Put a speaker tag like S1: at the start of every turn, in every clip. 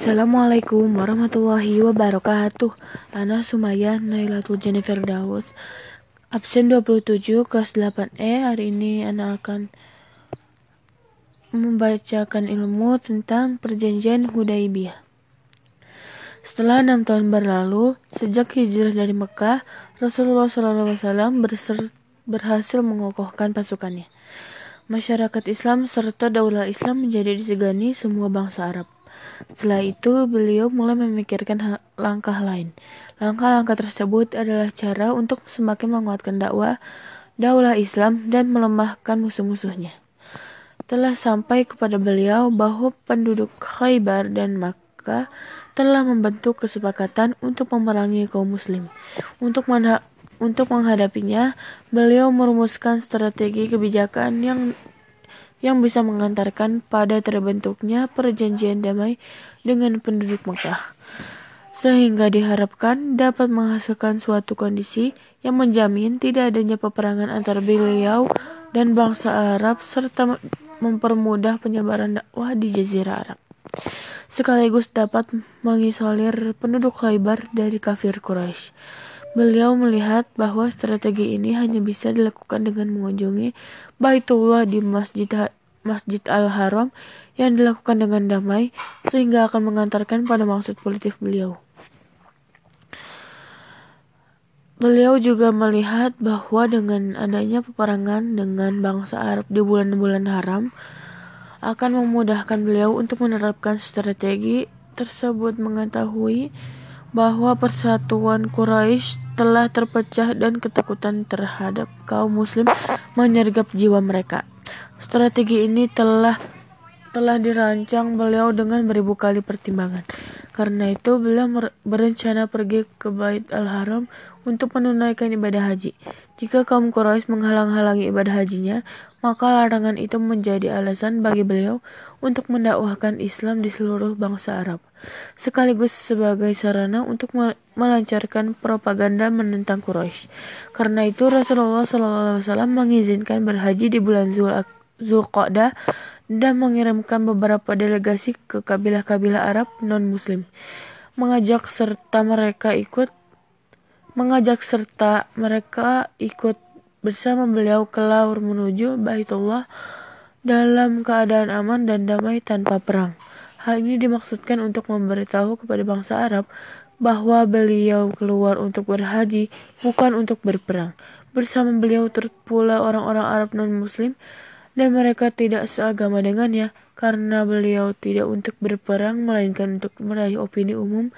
S1: Assalamualaikum warahmatullahi wabarakatuh. Ana Sumaya Nailatul Jennifer Daus. Absen 27 kelas 8E. Hari ini Ana akan membacakan ilmu tentang perjanjian Hudaibiyah. Setelah enam tahun berlalu, sejak hijrah dari Mekah, Rasulullah SAW berhasil mengokohkan pasukannya. Masyarakat Islam serta daulah Islam menjadi disegani semua bangsa Arab. Setelah itu, beliau mulai memikirkan langkah lain. Langkah-langkah tersebut adalah cara untuk semakin menguatkan dakwah daulah Islam dan melemahkan musuh-musuhnya. Telah sampai kepada beliau bahwa penduduk Khaybar dan Makkah telah membentuk kesepakatan untuk memerangi kaum muslim. Untuk untuk menghadapinya, beliau merumuskan strategi kebijakan yang yang bisa mengantarkan pada terbentuknya perjanjian damai dengan penduduk Mekah, sehingga diharapkan dapat menghasilkan suatu kondisi yang menjamin tidak adanya peperangan antara beliau dan bangsa Arab serta mempermudah penyebaran dakwah di Jazirah Arab sekaligus dapat mengisolir penduduk Khaybar dari kafir Quraisy. Beliau melihat bahwa strategi ini hanya bisa dilakukan dengan mengunjungi Baitullah di Masjid Masjid Al-Haram yang dilakukan dengan damai sehingga akan mengantarkan pada maksud politik beliau. Beliau juga melihat bahwa dengan adanya peperangan dengan bangsa Arab di bulan-bulan haram akan memudahkan beliau untuk menerapkan strategi tersebut mengetahui bahwa persatuan Quraisy telah terpecah dan ketakutan terhadap kaum muslim menyergap jiwa mereka. Strategi ini telah telah dirancang beliau dengan beribu kali pertimbangan. Karena itu beliau berencana pergi ke Bait Al-Haram untuk menunaikan ibadah haji. Jika kaum Quraisy menghalang-halangi ibadah hajinya, maka larangan itu menjadi alasan bagi beliau untuk mendakwahkan Islam di seluruh bangsa Arab, sekaligus sebagai sarana untuk melancarkan propaganda menentang Quraisy. Karena itu Rasulullah SAW mengizinkan berhaji di bulan Zulqa'dah dan mengirimkan beberapa delegasi ke kabilah-kabilah Arab non-Muslim, mengajak serta mereka ikut mengajak serta mereka ikut bersama beliau ke laur menuju Baitullah dalam keadaan aman dan damai tanpa perang. Hal ini dimaksudkan untuk memberitahu kepada bangsa Arab bahwa beliau keluar untuk berhaji bukan untuk berperang. Bersama beliau turut pula orang-orang Arab non-Muslim dan mereka tidak seagama dengannya karena beliau tidak untuk berperang melainkan untuk meraih opini umum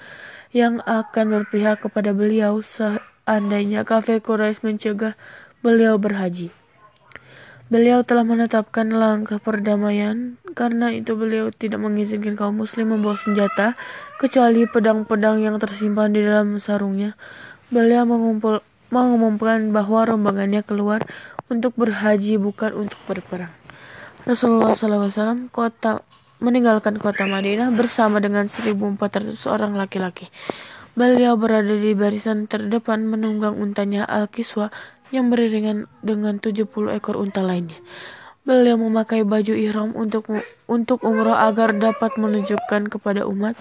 S1: yang akan berpihak kepada beliau seandainya kafir Quraisy mencegah beliau berhaji. Beliau telah menetapkan langkah perdamaian, karena itu beliau tidak mengizinkan kaum muslim membawa senjata, kecuali pedang-pedang yang tersimpan di dalam sarungnya. Beliau mengumpul, mengumumkan bahwa rombongannya keluar untuk berhaji bukan untuk berperang. Rasulullah SAW kota meninggalkan kota Madinah bersama dengan 1.400 orang laki-laki. Beliau berada di barisan terdepan menunggang untanya Al-Kiswa yang beriringan dengan 70 ekor unta lainnya. Beliau memakai baju ihram untuk untuk umroh agar dapat menunjukkan kepada umat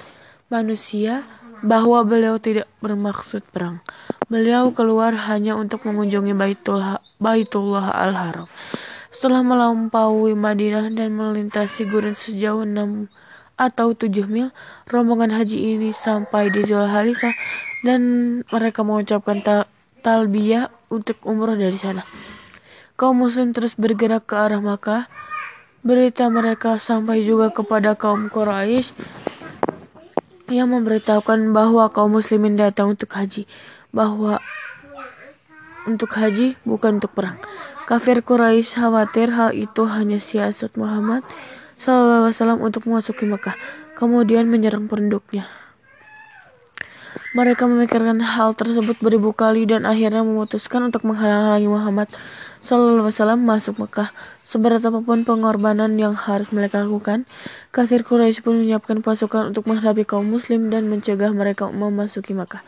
S1: manusia bahwa beliau tidak bermaksud perang. Beliau keluar hanya untuk mengunjungi Baitullah, Al-Haram. Setelah melampaui Madinah dan melintasi gurun sejauh 6 atau 7 mil, rombongan haji ini sampai di Zulhalifa dan mereka mengucapkan tal talbiyah untuk umroh dari sana. Kaum muslim terus bergerak ke arah Makkah. Berita mereka sampai juga kepada kaum Quraisy yang memberitahukan bahwa kaum muslimin datang untuk haji, bahwa untuk haji bukan untuk perang. Kafir Quraisy khawatir hal itu hanya siasat Muhammad SAW untuk memasuki Mekah, kemudian menyerang penduduknya. Mereka memikirkan hal tersebut beribu kali dan akhirnya memutuskan untuk menghalang-halangi Muhammad Wasallam masuk Mekah. Seberat apa pun pengorbanan yang harus mereka lakukan, kafir Quraisy pun menyiapkan pasukan untuk menghadapi kaum Muslim dan mencegah mereka memasuki Mekah.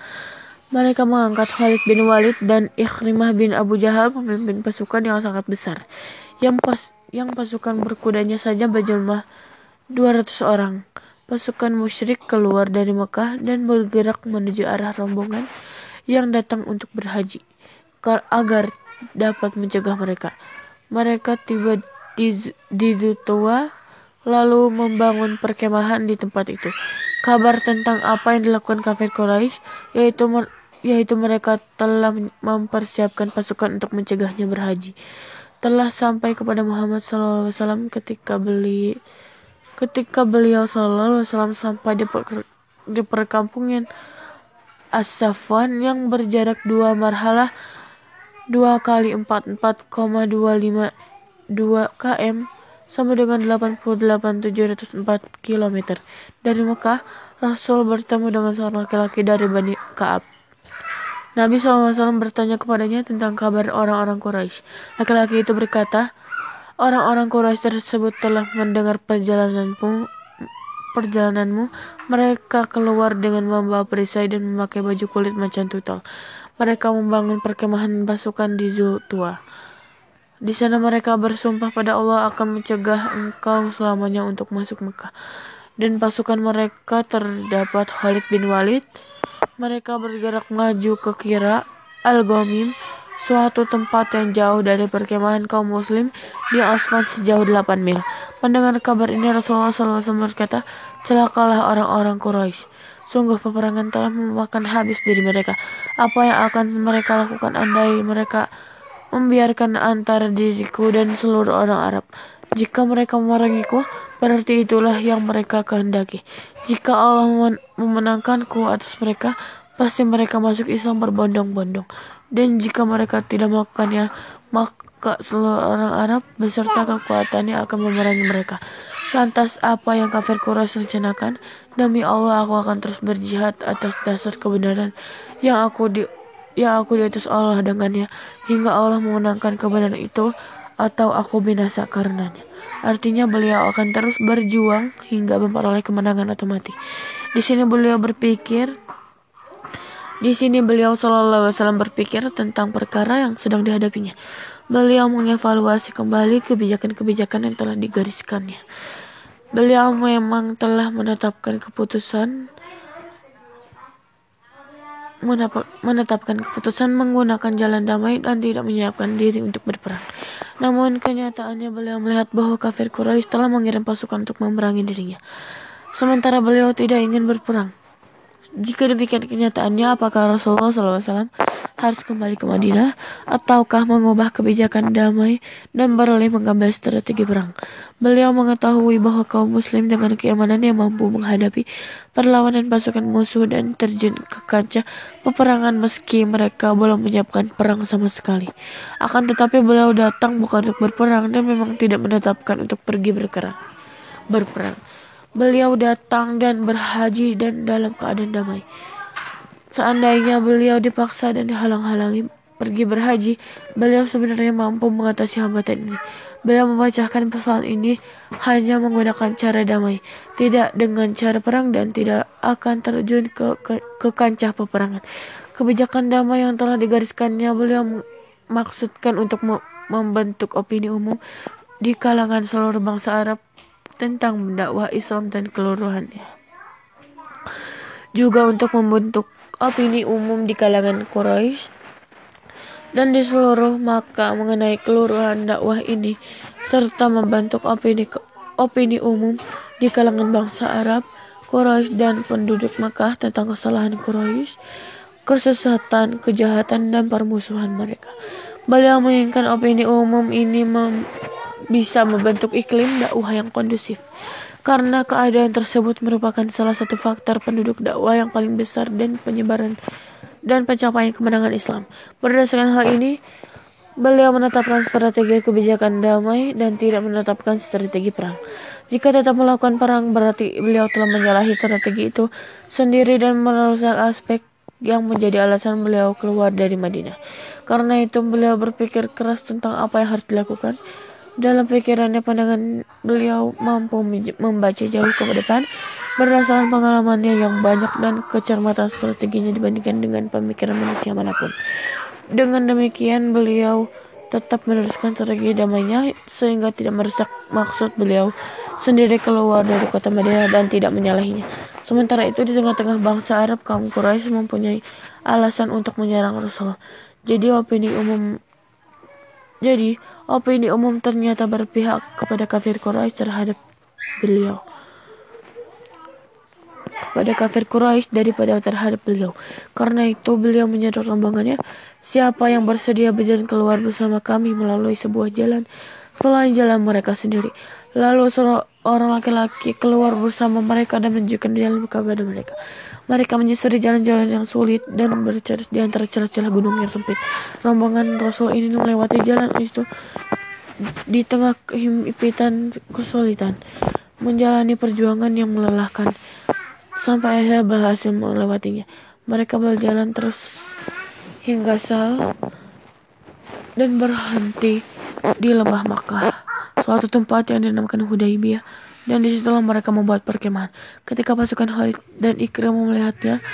S1: Mereka mengangkat Khalid bin Walid dan Ikhrimah bin Abu Jahal memimpin pasukan yang sangat besar, yang pas yang pasukan berkudanya saja berjumlah 200 orang. pasukan musyrik keluar dari Mekah dan bergerak menuju arah rombongan yang datang untuk berhaji agar dapat mencegah mereka. Mereka tiba di, di Zutua lalu membangun perkemahan di tempat itu. Kabar tentang apa yang dilakukan kafir Quraisy yaitu yaitu mereka telah mempersiapkan pasukan untuk mencegahnya berhaji telah sampai kepada Muhammad SAW ketika beli ketika beliau SAW sampai di, per, di perkampungan As-Safwan yang berjarak dua marhalah dua kali empat empat koma dua lima dua km sama dengan 88.704 km dari Mekah, Rasul bertemu dengan seorang laki-laki dari Bani Kaab. Nabi SAW bertanya kepadanya tentang kabar orang-orang Quraisy. Laki-laki itu berkata, orang-orang Quraisy tersebut telah mendengar perjalananmu, perjalananmu. Mereka keluar dengan membawa perisai dan memakai baju kulit macan tutul. Mereka membangun perkemahan pasukan di Zultua. Di sana mereka bersumpah pada Allah akan mencegah engkau selamanya untuk masuk Mekah. Dan pasukan mereka terdapat Khalid bin Walid, mereka bergerak maju ke kira Al-Ghamim, suatu tempat yang jauh dari perkemahan kaum muslim di Aswan sejauh 8 mil. Mendengar kabar ini Rasulullah SAW berkata, celakalah orang-orang Quraisy. Sungguh peperangan telah memakan habis diri mereka. Apa yang akan mereka lakukan andai mereka membiarkan antara diriku dan seluruh orang Arab. Jika mereka memerangiku, berarti itulah yang mereka kehendaki. Jika Allah memenangkanku atas mereka, pasti mereka masuk Islam berbondong-bondong. Dan jika mereka tidak melakukannya, maka seluruh orang Arab beserta kekuatannya akan memerangi mereka. Lantas apa yang kafir Quraisy rencanakan? Demi Allah aku akan terus berjihad atas dasar kebenaran yang aku di yang aku diutus Allah dengannya hingga Allah memenangkan kebenaran itu atau aku binasa karenanya. Artinya beliau akan terus berjuang hingga memperoleh kemenangan atau mati. Di sini beliau berpikir di sini beliau Shallallahu Alaihi Wasallam berpikir tentang perkara yang sedang dihadapinya. Beliau mengevaluasi kembali kebijakan-kebijakan yang telah digariskannya. Beliau memang telah menetapkan keputusan menetapkan keputusan menggunakan jalan damai dan tidak menyiapkan diri untuk berperang. Namun kenyataannya beliau melihat bahwa kafir Quraisy telah mengirim pasukan untuk memerangi dirinya. Sementara beliau tidak ingin berperang. Jika demikian kenyataannya, apakah Rasulullah SAW harus kembali ke Madinah ataukah mengubah kebijakan damai dan beralih mengambil strategi perang? Beliau mengetahui bahwa kaum muslim dengan keamanan yang mampu menghadapi perlawanan pasukan musuh dan terjun ke kancah peperangan meski mereka belum menyiapkan perang sama sekali. Akan tetapi beliau datang bukan untuk berperang dan memang tidak menetapkan untuk pergi berperang. Berperang. Beliau datang dan berhaji dan dalam keadaan damai. Seandainya beliau dipaksa dan dihalang-halangi pergi berhaji, beliau sebenarnya mampu mengatasi hambatan ini. Beliau membacakan pesan ini hanya menggunakan cara damai, tidak dengan cara perang dan tidak akan terjun ke, ke, ke kancah peperangan. Kebijakan damai yang telah digariskannya beliau maksudkan untuk membentuk opini umum di kalangan seluruh bangsa Arab tentang mendakwah Islam dan keluruhannya. Juga untuk membentuk opini umum di kalangan Quraisy dan di seluruh Makkah mengenai keluruhan dakwah ini serta membentuk opini opini umum di kalangan bangsa Arab, Quraisy dan penduduk Makkah tentang kesalahan Quraisy, kesesatan, kejahatan dan permusuhan mereka. Beliau menginginkan opini umum ini mem bisa membentuk iklim dakwah yang kondusif. Karena keadaan tersebut merupakan salah satu faktor penduduk dakwah yang paling besar dan penyebaran dan pencapaian kemenangan Islam. Berdasarkan hal ini, beliau menetapkan strategi kebijakan damai dan tidak menetapkan strategi perang. Jika tetap melakukan perang, berarti beliau telah menyalahi strategi itu sendiri dan merusak aspek yang menjadi alasan beliau keluar dari Madinah. Karena itu, beliau berpikir keras tentang apa yang harus dilakukan dalam pikirannya pandangan beliau mampu membaca jauh ke depan berdasarkan pengalamannya yang banyak dan kecermatan strateginya dibandingkan dengan pemikiran manusia mana pun. Dengan demikian beliau tetap meneruskan strategi damainya sehingga tidak merusak maksud beliau sendiri keluar dari kota Madinah dan tidak menyalahinya. Sementara itu di tengah-tengah bangsa Arab kaum Quraisy mempunyai alasan untuk menyerang Rasulullah. Jadi opini umum jadi opini umum ternyata berpihak kepada kafir Quraisy terhadap beliau pada kafir Quraisy daripada terhadap beliau. Karena itu beliau menyedot rombongannya, siapa yang bersedia berjalan keluar bersama kami melalui sebuah jalan selain jalan mereka sendiri. Lalu seorang laki-laki keluar bersama mereka dan menunjukkan jalan kepada mereka. Mereka menyusuri jalan-jalan yang sulit dan berjalan di antara celah-celah gunung yang sempit. Rombongan Rasul ini melewati jalan itu di tengah kehimpitan kesulitan, menjalani perjuangan yang melelahkan sampai akhirnya berhasil melewatinya. Mereka berjalan terus hingga Sal dan berhenti di lembah Makkah, suatu tempat yang dinamakan Hudaybiyah. Dan di situlah mereka membuat perkemahan. Ketika pasukan Khalid dan Ikrimah melihatnya,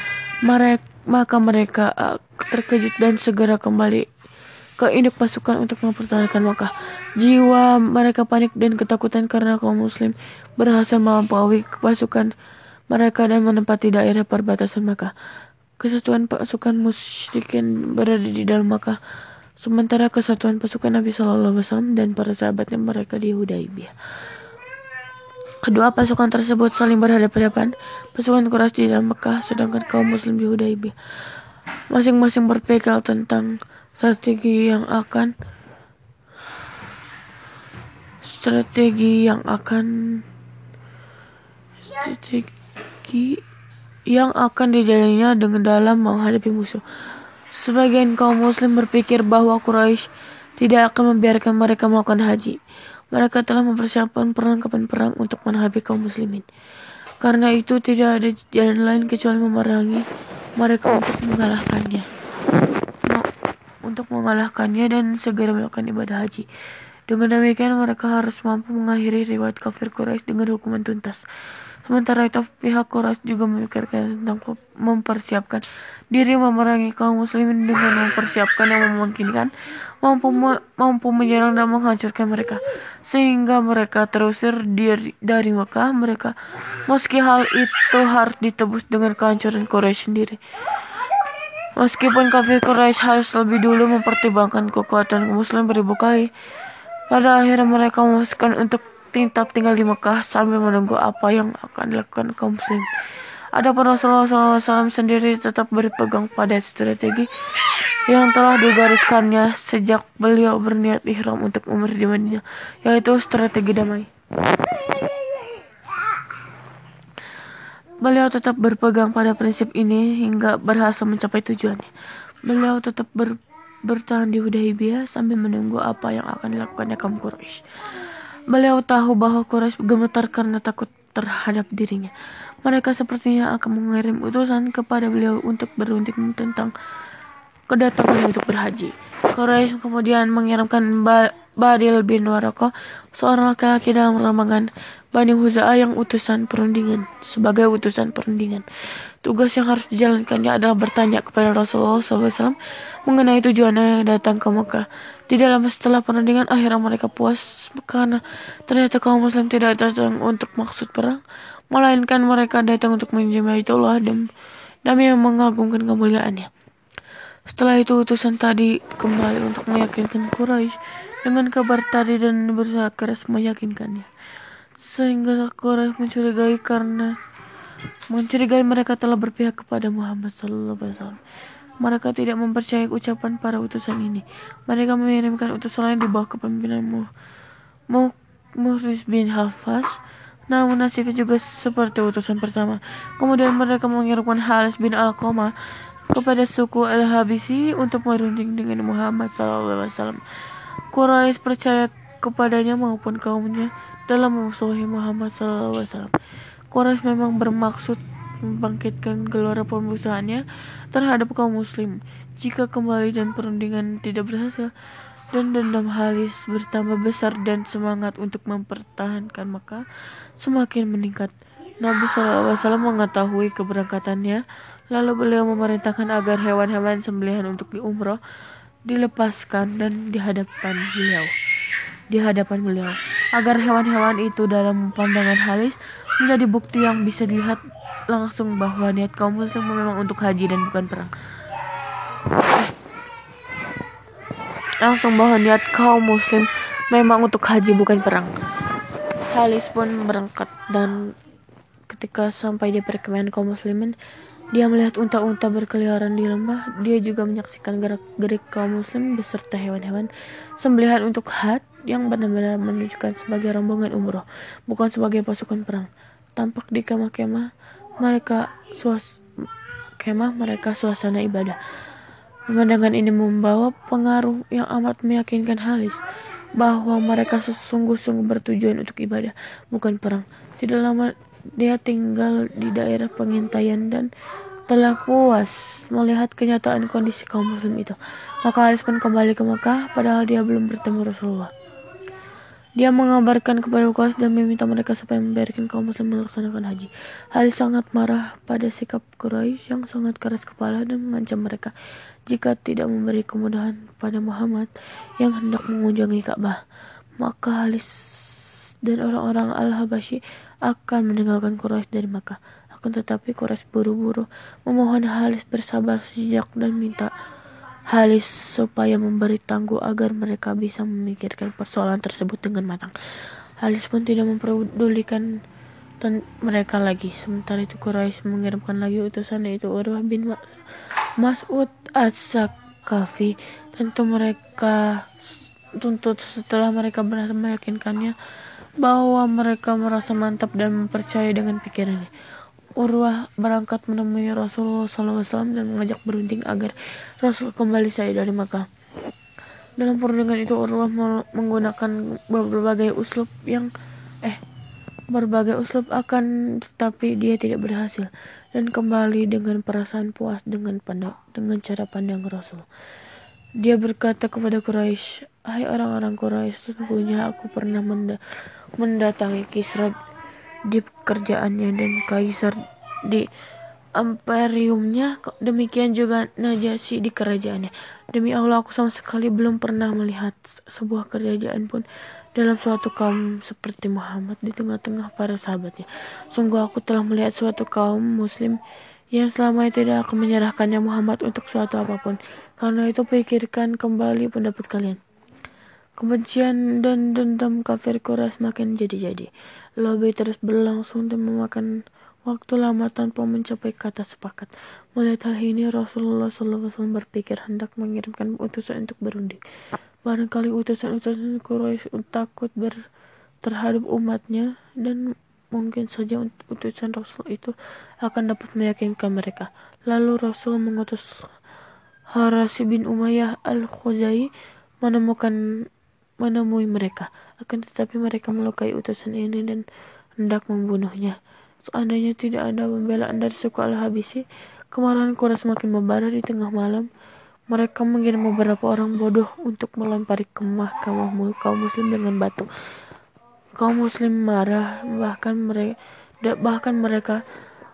S1: mereka, maka mereka uh, terkejut dan segera kembali ke induk pasukan untuk mempertahankan Makkah. Jiwa mereka panik dan ketakutan karena kaum muslim berhasil melampaui pasukan mereka dan menempati daerah perbatasan Makkah. Kesatuan pasukan musyrikin berada di dalam Makkah, sementara kesatuan pasukan Nabi Shallallahu Alaihi Wasallam dan para sahabatnya mereka di Hudaybiyah. Kedua pasukan tersebut saling berhadapan-hadapan. Pasukan Quraisy di dalam Mekah, sedangkan kaum Muslim di Hudaybiyah. Masing-masing berpegang tentang strategi yang akan strategi yang akan strategi yang akan dijalaninya dengan dalam menghadapi musuh. Sebagian kaum muslim berpikir bahwa Quraisy tidak akan membiarkan mereka melakukan haji. Mereka telah mempersiapkan perlengkapan perang untuk menghadapi kaum muslimin. Karena itu tidak ada jalan lain kecuali memerangi mereka untuk mengalahkannya. Untuk mengalahkannya dan segera melakukan ibadah haji. Dengan demikian mereka harus mampu mengakhiri riwayat kafir Quraisy dengan hukuman tuntas. Sementara itu pihak Quraisy juga memikirkan tentang mempersiapkan diri memerangi kaum muslimin dengan mempersiapkan yang memungkinkan mampu mampu menyerang dan menghancurkan mereka. Sehingga mereka terusir dari, dari Mekah. Mereka meski hal itu harus ditebus dengan kehancuran Quraisy sendiri. Meskipun kafir Quraisy harus lebih dulu mempertimbangkan kekuatan muslim beribu kali, pada akhirnya mereka memutuskan untuk tetap tinggal di Mekah sambil menunggu apa yang akan dilakukan kaum muslim. Adapun Rasulullah SAW sendiri tetap berpegang pada strategi yang telah digariskannya sejak beliau berniat ihram untuk umur di Madinah, yaitu strategi damai. Beliau tetap berpegang pada prinsip ini hingga berhasil mencapai tujuannya. Beliau tetap ber, bertahan di Hudaybiyah sambil menunggu apa yang akan dilakukannya kaum Quraisy. Beliau tahu bahwa Quraisy gemetar karena takut terhadap dirinya. Mereka sepertinya akan mengirim utusan kepada beliau untuk berunding tentang kedatangan untuk berhaji. Quraisy kemudian mengirimkan ba Badil bin Warako, seorang laki-laki dalam rombongan Bani Huza'ah yang utusan perundingan, sebagai utusan perundingan. Tugas yang harus dijalankannya adalah bertanya kepada Rasulullah SAW mengenai tujuannya datang ke Mekah. Di dalam setelah perundingan, akhirnya mereka puas karena ternyata kaum muslim tidak datang untuk maksud perang, melainkan mereka datang untuk menjamai itulah dan demi mengagungkan kemuliaannya. Setelah itu utusan tadi kembali untuk meyakinkan Quraisy dengan kabar tadi dan berusaha keras meyakinkannya. Sehingga Quraisy mencurigai karena mencurigai mereka telah berpihak kepada Muhammad Sallallahu Alaihi Wasallam. Mereka tidak mempercayai ucapan para utusan ini. Mereka mengirimkan utusan lain di bawah kepemimpinan Muhriz bin Hafaz. Namun nasibnya juga seperti utusan pertama. Kemudian mereka mengirimkan Halis bin Al-Qamah kepada suku Al-Habisi untuk merunding dengan Muhammad Sallallahu Alaihi Wasallam. Quraisy percaya kepadanya maupun kaumnya dalam memusuhi Muhammad Wasallam. Quraisy memang bermaksud membangkitkan gelora pembusaannya terhadap kaum muslim. Jika kembali dan perundingan tidak berhasil, dan dendam Halis bertambah besar dan semangat untuk mempertahankan maka semakin meningkat. Nabi SAW mengetahui keberangkatannya, lalu beliau memerintahkan agar hewan-hewan sembelihan untuk diumroh dilepaskan dan dihadapan beliau. Di hadapan beliau. Agar hewan-hewan itu dalam pandangan Halis menjadi bukti yang bisa dilihat langsung bahwa niat kaum muslim memang untuk haji dan bukan perang. Langsung bahwa niat kaum muslim memang untuk haji bukan perang. Halis pun berangkat dan ketika sampai di perkemahan kaum muslimin dia melihat unta-unta berkeliaran di lembah. Dia juga menyaksikan gerak-gerik kaum muslim beserta hewan-hewan sembelihan untuk had yang benar-benar menunjukkan sebagai rombongan umroh, bukan sebagai pasukan perang. Tampak di kemah-kemah mereka suas kemah mereka suasana ibadah. Pemandangan ini membawa pengaruh yang amat meyakinkan Halis bahwa mereka sesungguh-sungguh bertujuan untuk ibadah, bukan perang. Tidak lama dia tinggal di daerah pengintaian dan telah puas melihat kenyataan kondisi kaum muslim itu. Maka Haris pun kembali ke Mekah padahal dia belum bertemu Rasulullah. Dia mengabarkan kepada Quraisy dan meminta mereka supaya membiarkan kaum muslim melaksanakan haji. Haris sangat marah pada sikap Quraisy yang sangat keras kepala dan mengancam mereka jika tidak memberi kemudahan pada Muhammad yang hendak mengunjungi Ka'bah. Maka Haris dan orang-orang Al-Habasyi akan meninggalkan Quraisy dari Makkah. Akan tetapi Quraisy buru-buru memohon Halis bersabar sejak dan minta Halis supaya memberi tangguh agar mereka bisa memikirkan persoalan tersebut dengan matang. Halis pun tidak memperdulikan mereka lagi. Sementara itu Quraisy mengirimkan lagi utusan yaitu Urwah bin Mas'ud As-Sakafi. Tentu mereka tuntut setelah mereka berhasil meyakinkannya bahwa mereka merasa mantap dan mempercayai dengan pikirannya. Urwah berangkat menemui Rasulullah SAW dan mengajak berunding agar Rasul kembali saya dari Makkah. Dalam perundingan itu Urwah menggunakan berbagai uslub yang eh berbagai uslub akan tetapi dia tidak berhasil dan kembali dengan perasaan puas dengan pandang dengan cara pandang Rasul. Dia berkata kepada Quraisy, "Hai orang-orang Quraisy, sesungguhnya aku pernah mendatangi Kisra di pekerjaannya dan kaisar di imperiumnya demikian juga Najasyi di kerajaannya. Demi Allah aku sama sekali belum pernah melihat sebuah kerajaan pun dalam suatu kaum seperti Muhammad di tengah-tengah para sahabatnya. Sungguh aku telah melihat suatu kaum muslim yang selama itu tidak akan menyerahkannya Muhammad untuk suatu apa pun. Karena itu pikirkan kembali pendapat kalian Kebencian dan dendam kafir Quraisy makin jadi-jadi. Lobby terus berlangsung dan memakan waktu lama tanpa mencapai kata sepakat. Melihat hal ini, Rasulullah SAW berpikir hendak mengirimkan utusan untuk berunding. Barangkali utusan-utusan Quraisy takut ber terhadap umatnya dan mungkin saja utusan Rasul itu akan dapat meyakinkan mereka. Lalu Rasul mengutus Harasi bin Umayyah al-Khuzai menemukan menemui mereka. Akan tetapi mereka melukai utusan ini dan hendak membunuhnya. Seandainya tidak ada pembelaan dari suku Al-Habisi, kemarahan Quraisy semakin membara di tengah malam. Mereka mengirim beberapa orang bodoh untuk melempari kemah kaum muslim dengan batu. Kaum muslim marah, bahkan mereka bahkan mereka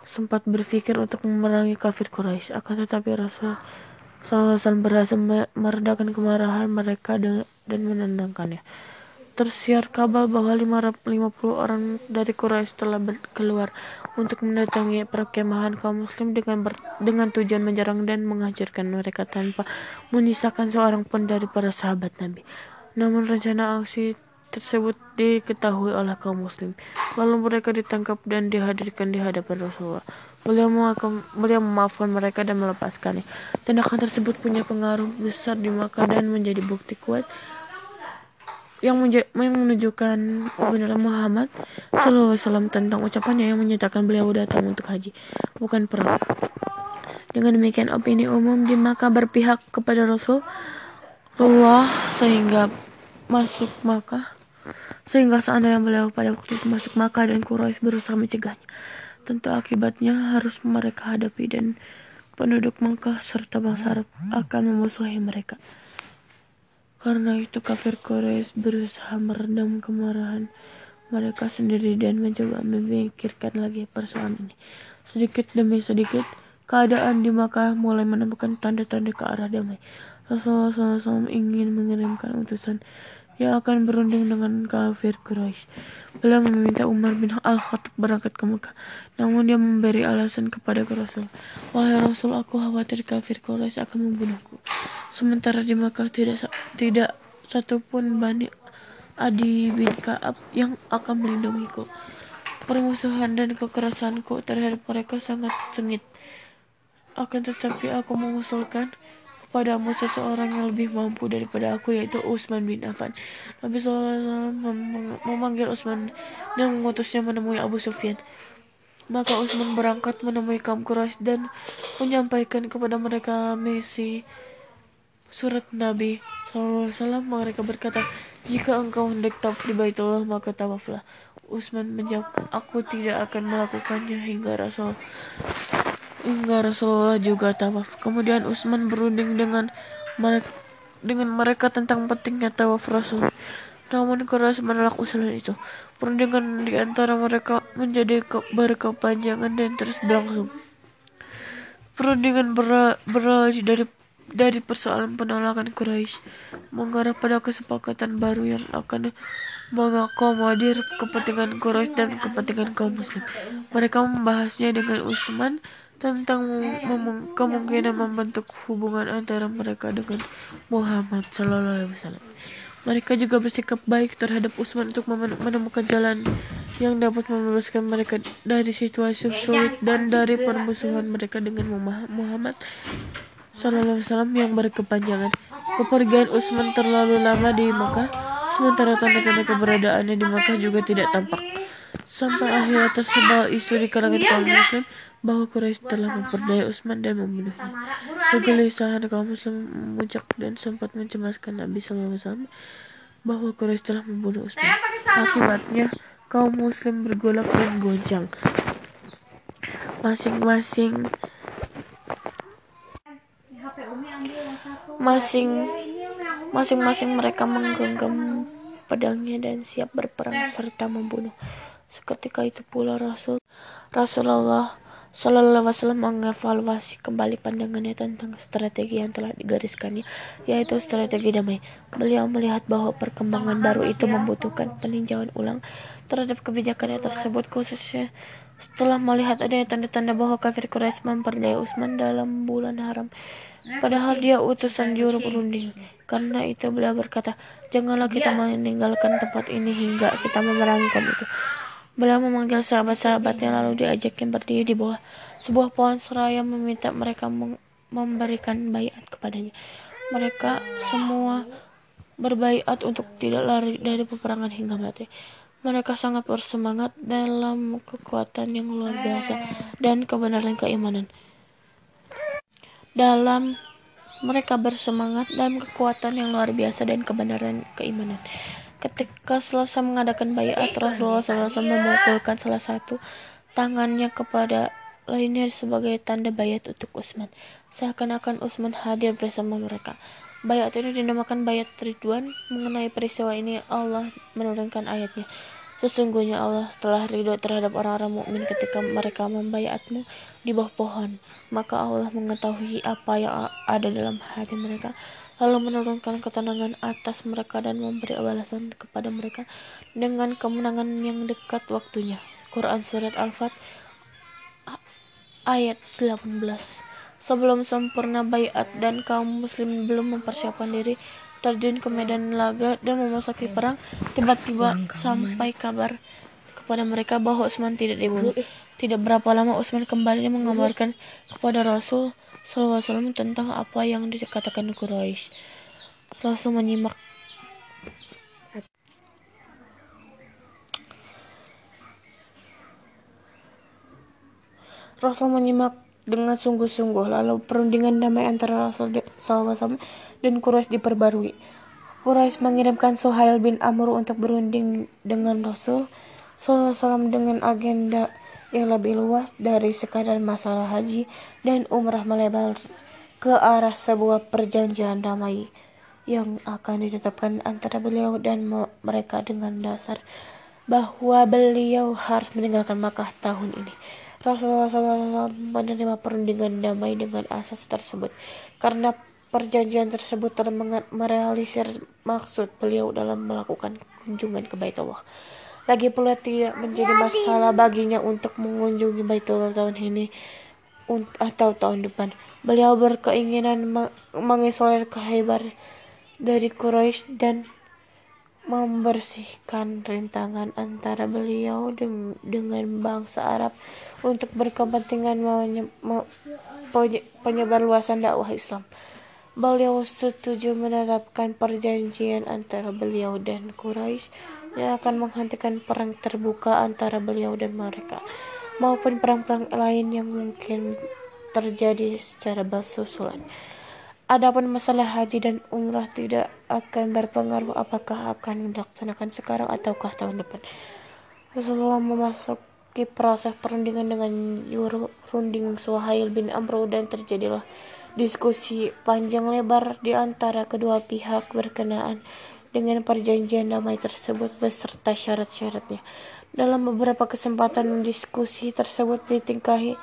S1: sempat berpikir untuk memerangi kafir Quraisy. Akan tetapi Rasul Sallallahu berhasil meredakan kemarahan mereka dan menendangkannya. Tersiar kabar bahwa 50 orang dari Quraisy telah keluar untuk mendatangi perkemahan kaum muslim dengan ber, dengan tujuan menyerang dan menghancurkan mereka tanpa menyisakan seorang pun dari para sahabat Nabi. Namun rencana aksi tersebut diketahui oleh kaum muslim. Lalu mereka ditangkap dan dihadirkan di hadapan Rasulullah. Beliau, beliau memaafkan mereka dan melepaskannya. Tindakan tersebut punya pengaruh besar di Makkah dan menjadi bukti kuat yang, menunjukkan kebenaran Muhammad SAW tentang ucapannya yang menyatakan beliau datang untuk haji, bukan perang. Dengan demikian opini umum di Makkah berpihak kepada Rasulullah sehingga masuk Makkah sehingga seandainya beliau pada waktu itu masuk Makkah dan Quraisy berusaha mencegahnya, tentu akibatnya harus mereka hadapi dan penduduk Makkah serta bangsa Arab akan memusuhi mereka. Karena itu kafir Quraisy berusaha meredam kemarahan mereka sendiri dan mencoba memikirkan lagi persoalan ini. Sedikit demi sedikit, keadaan di Makkah mulai menemukan tanda-tanda ke arah damai. Rasulullah SAW ingin mengirimkan utusan yang akan berunding dengan kafir Quraisy. Beliau meminta Umar bin Al-Khattab berangkat ke Mekah, namun dia memberi alasan kepada Rasul, "Wahai Rasul, aku khawatir kafir Quraisy akan membunuhku. Sementara di Mekah tidak tidak satupun Bani Adi bin Ka'ab yang akan melindungiku. Permusuhan dan kekerasanku terhadap mereka sangat sengit. Akan tetapi aku mengusulkan kepadamu seseorang yang lebih mampu daripada aku yaitu Utsman bin Affan. Nabi SAW memanggil Utsman dan mengutusnya menemui Abu Sufyan. Maka Utsman berangkat menemui kaum Quraisy dan menyampaikan kepada mereka misi surat Nabi SAW. Mereka berkata, jika engkau hendak tawaf di Baitullah maka tawaflah. Utsman menjawab, aku tidak akan melakukannya hingga Rasul hingga Rasulullah juga tawaf. Kemudian Utsman berunding dengan dengan mereka tentang pentingnya tawaf Rasul. Namun keras menolak usulan itu. Perundingan di antara mereka menjadi ke berkepanjangan dan terus berlangsung. Perundingan berawal dari dari persoalan penolakan Quraisy mengarah pada kesepakatan baru yang akan mengakomodir kepentingan Quraisy dan kepentingan kaum muslim. Mereka membahasnya dengan Utsman tentang kemungkinan membentuk hubungan antara mereka dengan Muhammad Sallallahu Alaihi Wasallam. Mereka juga bersikap baik terhadap Utsman untuk menemukan jalan yang dapat membebaskan mereka dari situasi sulit dan dari permusuhan mereka dengan Muhammad Wasallam yang berkepanjangan. Kepergian Utsman terlalu lama di Makkah, sementara tanda-tanda keberadaannya di Makkah juga tidak tampak. Sampai akhirnya tersebar isu di kalangan kaum muslim bahwa Quraisy telah memperdaya Utsman dan membunuhnya. Kegelisahan kaum muslim memuncak dan sempat mencemaskan Nabi SAW bahwa Quraisy telah membunuh Utsman. Akibatnya, kaum muslim bergolak dan goncang. Masing-masing masing masing-masing mereka menggenggam pedangnya dan siap berperang serta membunuh. Seketika itu pula Rasul Rasulullah Sallallahu Alaihi Wasallam mengevaluasi kembali pandangannya tentang strategi yang telah digariskannya, yaitu strategi damai. Beliau melihat bahwa perkembangan baru itu membutuhkan peninjauan ulang terhadap kebijakannya tersebut, khususnya setelah melihat adanya tanda-tanda bahwa kafir Quraisy memperdaya Utsman dalam bulan haram. Padahal dia utusan juru berunding. Karena itu beliau berkata, janganlah kita meninggalkan tempat ini hingga kita memerangi kaum itu. Beliau memanggil sahabat-sahabatnya lalu diajaknya berdiri di bawah sebuah pohon seraya meminta mereka memberikan bayat kepadanya. Mereka semua berbaiat untuk tidak lari dari peperangan hingga mati. Mereka sangat bersemangat dalam kekuatan yang luar biasa dan kebenaran keimanan. Dalam mereka bersemangat dalam kekuatan yang luar biasa dan kebenaran keimanan. Ketika selesai mengadakan bayat, Rasulullah SAW memukulkan salah satu tangannya kepada lainnya sebagai tanda bayat untuk Utsman. Seakan-akan Utsman hadir bersama mereka. Bayat ini dinamakan bayat Ridwan. Mengenai peristiwa ini Allah menurunkan ayatnya. Sesungguhnya Allah telah ridho terhadap orang-orang mukmin ketika mereka membayatmu di bawah pohon. Maka Allah mengetahui apa yang ada dalam hati mereka lalu menurunkan ketenangan atas mereka dan memberi balasan kepada mereka dengan kemenangan yang dekat waktunya. Quran Surat Al-Fat ayat 18 Sebelum sempurna bayat dan kaum muslim belum mempersiapkan diri terjun ke medan laga dan memasuki perang, tiba-tiba sampai kabar kepada mereka bahwa Utsman tidak dibunuh. Tidak berapa lama Utsman kembali mengabarkan kepada Rasul SAW tentang apa yang dikatakan Quraisy. Rasul menyimak Rasul menyimak dengan sungguh-sungguh lalu perundingan damai antara Rasul SAW dan Quraisy diperbarui. Quraisy mengirimkan Suhail bin Amr untuk berunding dengan Rasul SAW dengan agenda yang lebih luas dari sekadar masalah haji dan umrah melebar ke arah sebuah perjanjian damai yang akan ditetapkan antara beliau dan mereka dengan dasar bahwa beliau harus meninggalkan Makkah tahun ini. Rasulullah SAW menerima perundingan damai dengan asas tersebut karena perjanjian tersebut telah merealisir maksud beliau dalam melakukan kunjungan ke Baitullah. Lagi pula tidak menjadi masalah baginya untuk mengunjungi Baitullah tahun ini atau tahun depan. Beliau berkeinginan mengisolir Khaybar dari Quraisy dan membersihkan rintangan antara beliau dengan bangsa Arab untuk berkepentingan penyebar luasan dakwah Islam. Beliau setuju menetapkan perjanjian antara beliau dan Quraisy yang akan menghentikan perang terbuka antara beliau dan mereka maupun perang-perang lain yang mungkin terjadi secara bersusulan. Adapun masalah haji dan umrah tidak akan berpengaruh apakah akan dilaksanakan sekarang ataukah tahun depan. Rasulullah memasuki proses perundingan dengan runding Suhail bin Amr dan terjadilah diskusi panjang lebar di antara kedua pihak berkenaan dengan perjanjian damai tersebut beserta syarat-syaratnya. Dalam beberapa kesempatan diskusi tersebut ditingkahi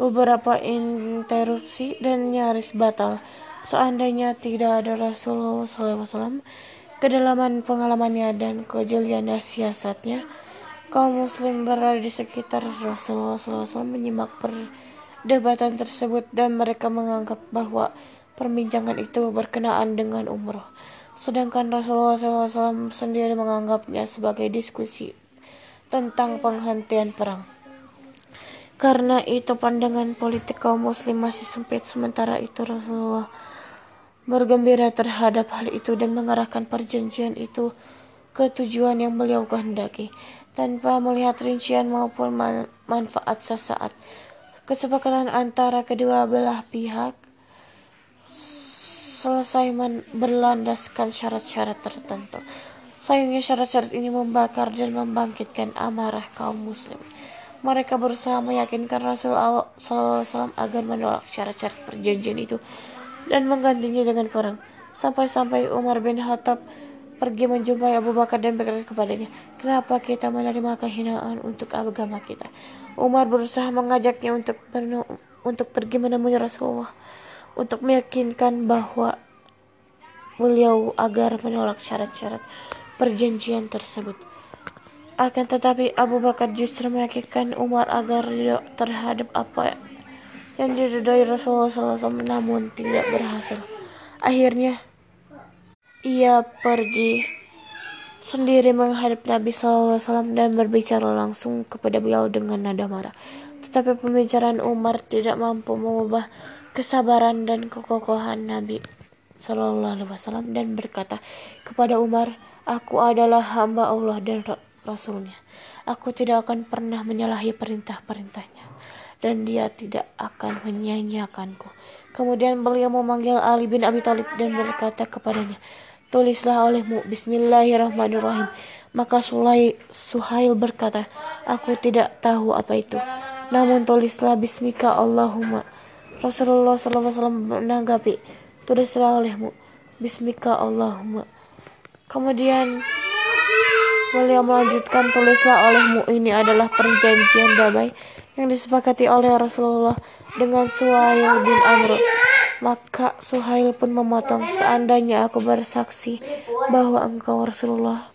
S1: beberapa interupsi dan nyaris batal. Seandainya tidak ada Rasulullah SAW, kedalaman pengalamannya dan kejelian siasatnya, kaum muslim berada di sekitar Rasulullah SAW menyimak perdebatan tersebut dan mereka menganggap bahwa perbincangan itu berkenaan dengan umroh. Sedangkan Rasulullah SAW sendiri menganggapnya sebagai diskusi tentang penghentian perang. Karena itu pandangan politik kaum muslim masih sempit sementara itu Rasulullah bergembira terhadap hal itu dan mengarahkan perjanjian itu ke tujuan yang beliau kehendaki tanpa melihat rincian maupun man manfaat sesaat. Kesepakatan antara kedua belah pihak selesai berlandaskan syarat-syarat tertentu. Sayangnya syarat-syarat ini membakar dan membangkitkan amarah kaum muslim. Mereka berusaha meyakinkan Rasul SAW agar menolak syarat-syarat perjanjian itu dan menggantinya dengan perang. Sampai-sampai Umar bin Khattab pergi menjumpai Abu Bakar dan berkata kepadanya, Kenapa kita menerima kehinaan untuk agama kita? Umar berusaha mengajaknya untuk untuk pergi menemui Rasulullah untuk meyakinkan bahwa beliau agar menolak syarat-syarat perjanjian tersebut. Akan tetapi Abu Bakar justru meyakinkan Umar agar tidak terhadap apa yang diridhoi Rasulullah SAW namun tidak berhasil. Akhirnya ia pergi sendiri menghadap Nabi SAW dan berbicara langsung kepada beliau dengan nada marah. Tetapi pembicaraan Umar tidak mampu mengubah kesabaran dan kekokohan Nabi SAW dan berkata kepada Umar, Aku adalah hamba Allah dan Rasulnya. Aku tidak akan pernah menyalahi perintah-perintahnya dan dia tidak akan menyanyiakanku. Kemudian beliau memanggil Ali bin Abi Thalib dan berkata kepadanya, Tulislah olehmu Bismillahirrahmanirrahim. Maka Sulai, Suhail berkata, Aku tidak tahu apa itu. Namun tulislah Bismika Allahumma. Rasulullah SAW menanggapi, Tulislah olehmu Bismika Allahumma. Kemudian Beliau melanjutkan tulislah olehmu ini adalah perjanjian damai yang disepakati oleh Rasulullah dengan Suhail bin Amr. Maka Suhail pun memotong, seandainya aku bersaksi bahwa engkau Rasulullah,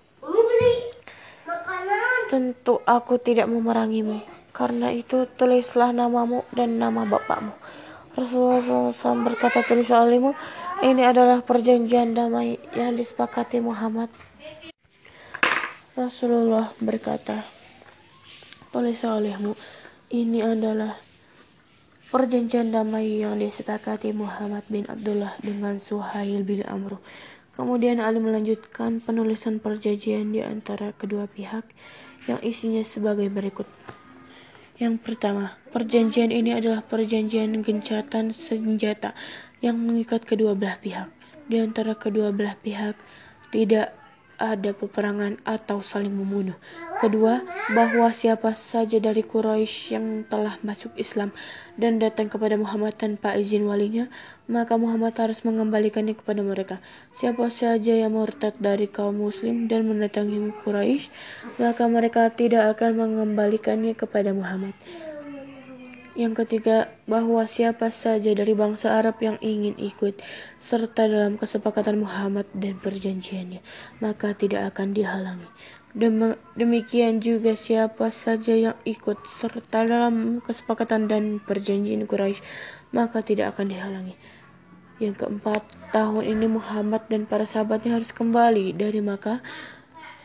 S1: tentu aku tidak memerangimu. Karena itu tulislah namamu dan nama bapakmu. Rasulullah SAW berkata tulis olehmu, ini adalah perjanjian damai yang disepakati Muhammad Rasulullah berkata, Tulis olehmu, ini adalah perjanjian damai yang disepakati Muhammad bin Abdullah dengan Suhail bin Amr. Kemudian Ali melanjutkan penulisan perjanjian di antara kedua pihak yang isinya sebagai berikut. Yang pertama, perjanjian ini adalah perjanjian gencatan senjata yang mengikat kedua belah pihak. Di antara kedua belah pihak tidak ada peperangan atau saling membunuh. Kedua, bahwa siapa saja dari Quraisy yang telah masuk Islam dan datang kepada Muhammad tanpa izin walinya, maka Muhammad harus mengembalikannya kepada mereka. Siapa saja yang murtad dari kaum muslim dan mendatangi Quraisy, maka mereka tidak akan mengembalikannya kepada Muhammad. Yang ketiga, bahwa siapa saja dari bangsa Arab yang ingin ikut serta dalam kesepakatan Muhammad dan perjanjiannya, maka tidak akan dihalangi. Demikian juga siapa saja yang ikut serta dalam kesepakatan dan perjanjian Quraisy, maka tidak akan dihalangi. Yang keempat, tahun ini Muhammad dan para sahabatnya harus kembali dari Makkah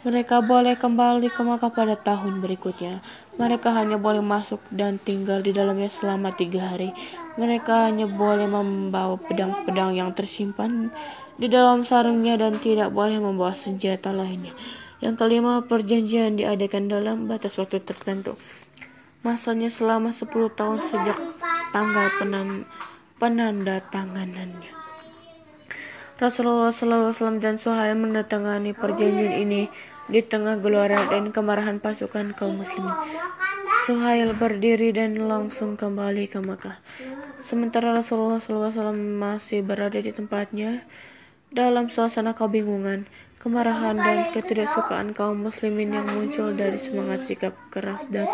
S1: mereka boleh kembali ke Makkah pada tahun berikutnya. Mereka hanya boleh masuk dan tinggal di dalamnya selama tiga hari. Mereka hanya boleh membawa pedang-pedang yang tersimpan di dalam sarungnya dan tidak boleh membawa senjata lainnya. Yang kelima, perjanjian diadakan dalam batas waktu tertentu. Masanya selama 10 tahun sejak tanggal penan penanda tanganannya. Rasulullah SAW dan Suhail mendatangani perjanjian ini di tengah gelora dan kemarahan pasukan kaum muslimin. Suhail berdiri dan langsung kembali ke Makkah. Sementara Rasulullah SAW masih berada di tempatnya dalam suasana kebingungan, kemarahan dan ketidaksukaan kaum muslimin yang muncul dari semangat sikap keras dan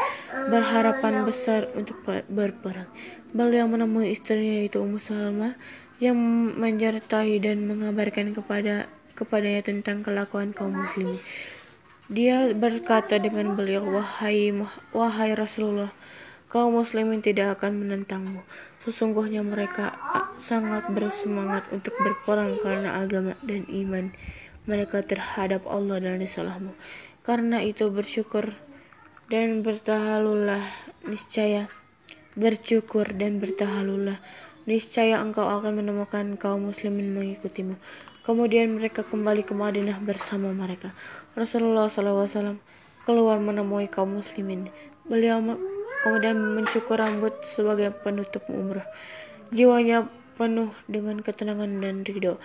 S1: berharapan besar untuk berperang. Beliau menemui istrinya itu Ummu Salma yang menyertai dan mengabarkan kepada kepadanya tentang kelakuan kaum muslimin. Dia berkata dengan beliau, wahai wahai Rasulullah, kaum muslimin tidak akan menentangmu. Sesungguhnya mereka sangat bersemangat untuk berperang karena agama dan iman mereka terhadap Allah dan Rasulullah. Karena itu bersyukur dan bertahalulah niscaya bersyukur dan bertahalulah niscaya engkau akan menemukan kaum muslimin mengikutimu. Kemudian mereka kembali ke Madinah bersama mereka. Rasulullah SAW keluar menemui kaum muslimin. Beliau kemudian mencukur rambut sebagai penutup umrah. Jiwanya penuh dengan ketenangan dan ridho.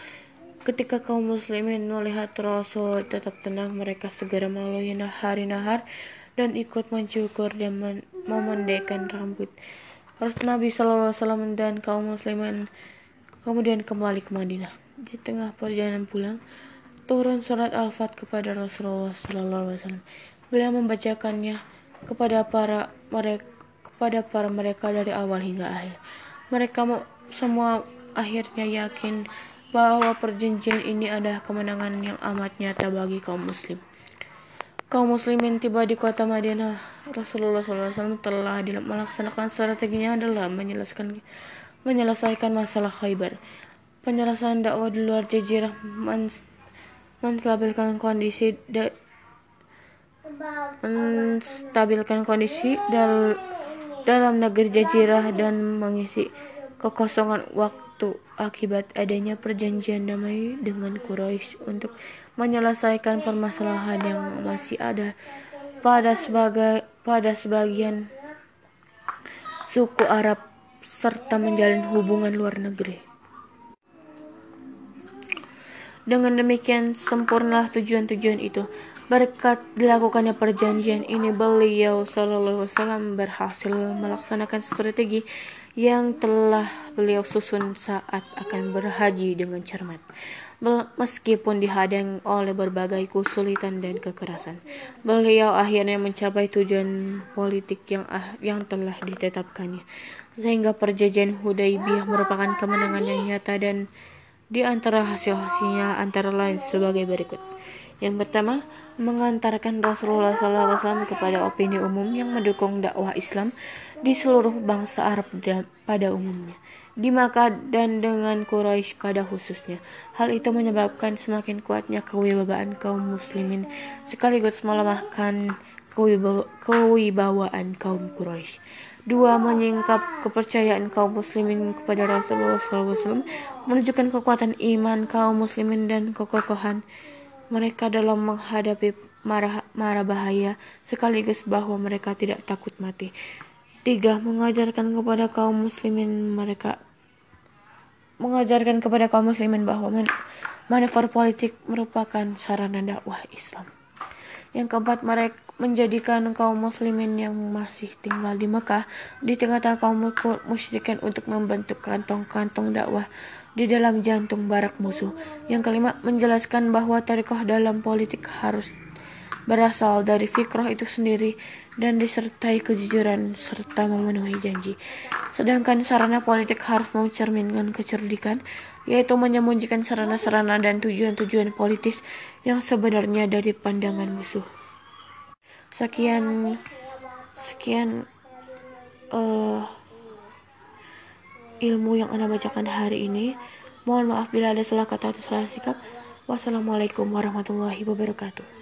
S1: Ketika kaum muslimin melihat Rasul tetap tenang, mereka segera melalui hari nahar dan ikut mencukur dan memendekkan rambut. Nabi SAW dan kaum muslimin kemudian kembali ke Madinah. Di tengah perjalanan pulang, turun surat Al-Fat kepada Rasulullah SAW. Beliau membacakannya kepada para mereka kepada para mereka dari awal hingga akhir. Mereka semua akhirnya yakin bahwa perjanjian ini adalah kemenangan yang amat nyata bagi kaum muslim kaum muslimin tiba di kota Madinah, Rasulullah SAW telah melaksanakan strateginya adalah menyelesaikan menyelesaikan masalah Khaybar. Penyelesaian dakwah di luar jazirah menstabilkan kondisi menstabilkan kondisi dal, dalam negeri jazirah dan mengisi kekosongan waktu akibat adanya perjanjian damai dengan Quraisy untuk menyelesaikan permasalahan yang masih ada pada sebagai pada sebagian suku Arab serta menjalin hubungan luar negeri. Dengan demikian sempurnalah tujuan-tujuan itu. Berkat dilakukannya perjanjian ini beliau Shallallahu Wasallam berhasil melaksanakan strategi yang telah beliau susun saat akan berhaji dengan cermat. Meskipun dihadang oleh berbagai kesulitan dan kekerasan, beliau akhirnya mencapai tujuan politik yang ah, yang telah ditetapkannya. Sehingga perjanjian Hudaybiyah merupakan kemenangan yang nyata dan di antara hasil-hasilnya antara lain sebagai berikut. Yang pertama, mengantarkan Rasulullah SAW kepada opini umum yang mendukung dakwah Islam di seluruh bangsa Arab pada umumnya, di Makkah dan dengan Quraisy pada khususnya. Hal itu menyebabkan semakin kuatnya kewibawaan kaum muslimin sekaligus melemahkan kewibawaan kaum Quraisy. Dua, menyingkap kepercayaan kaum muslimin kepada Rasulullah SAW, menunjukkan kekuatan iman kaum muslimin dan kekokohan mereka dalam menghadapi marah, marah bahaya sekaligus bahwa mereka tidak takut mati. Tiga, mengajarkan kepada kaum muslimin mereka mengajarkan kepada kaum muslimin bahwa manuver politik merupakan sarana dakwah Islam. Yang keempat, mereka menjadikan kaum muslimin yang masih tinggal di Mekah di tengah-tengah kaum musyrikin untuk membentuk kantong-kantong dakwah di dalam jantung barak musuh. Yang kelima, menjelaskan bahwa tarekoh dalam politik harus berasal dari fikroh itu sendiri dan disertai kejujuran serta memenuhi janji. Sedangkan sarana politik harus mencerminkan kecerdikan, yaitu menyembunyikan sarana-sarana dan tujuan-tujuan politis yang sebenarnya dari pandangan musuh. Sekian, sekian uh, ilmu yang anda bacakan hari ini. Mohon maaf bila ada salah kata atau salah sikap. Wassalamualaikum warahmatullahi wabarakatuh.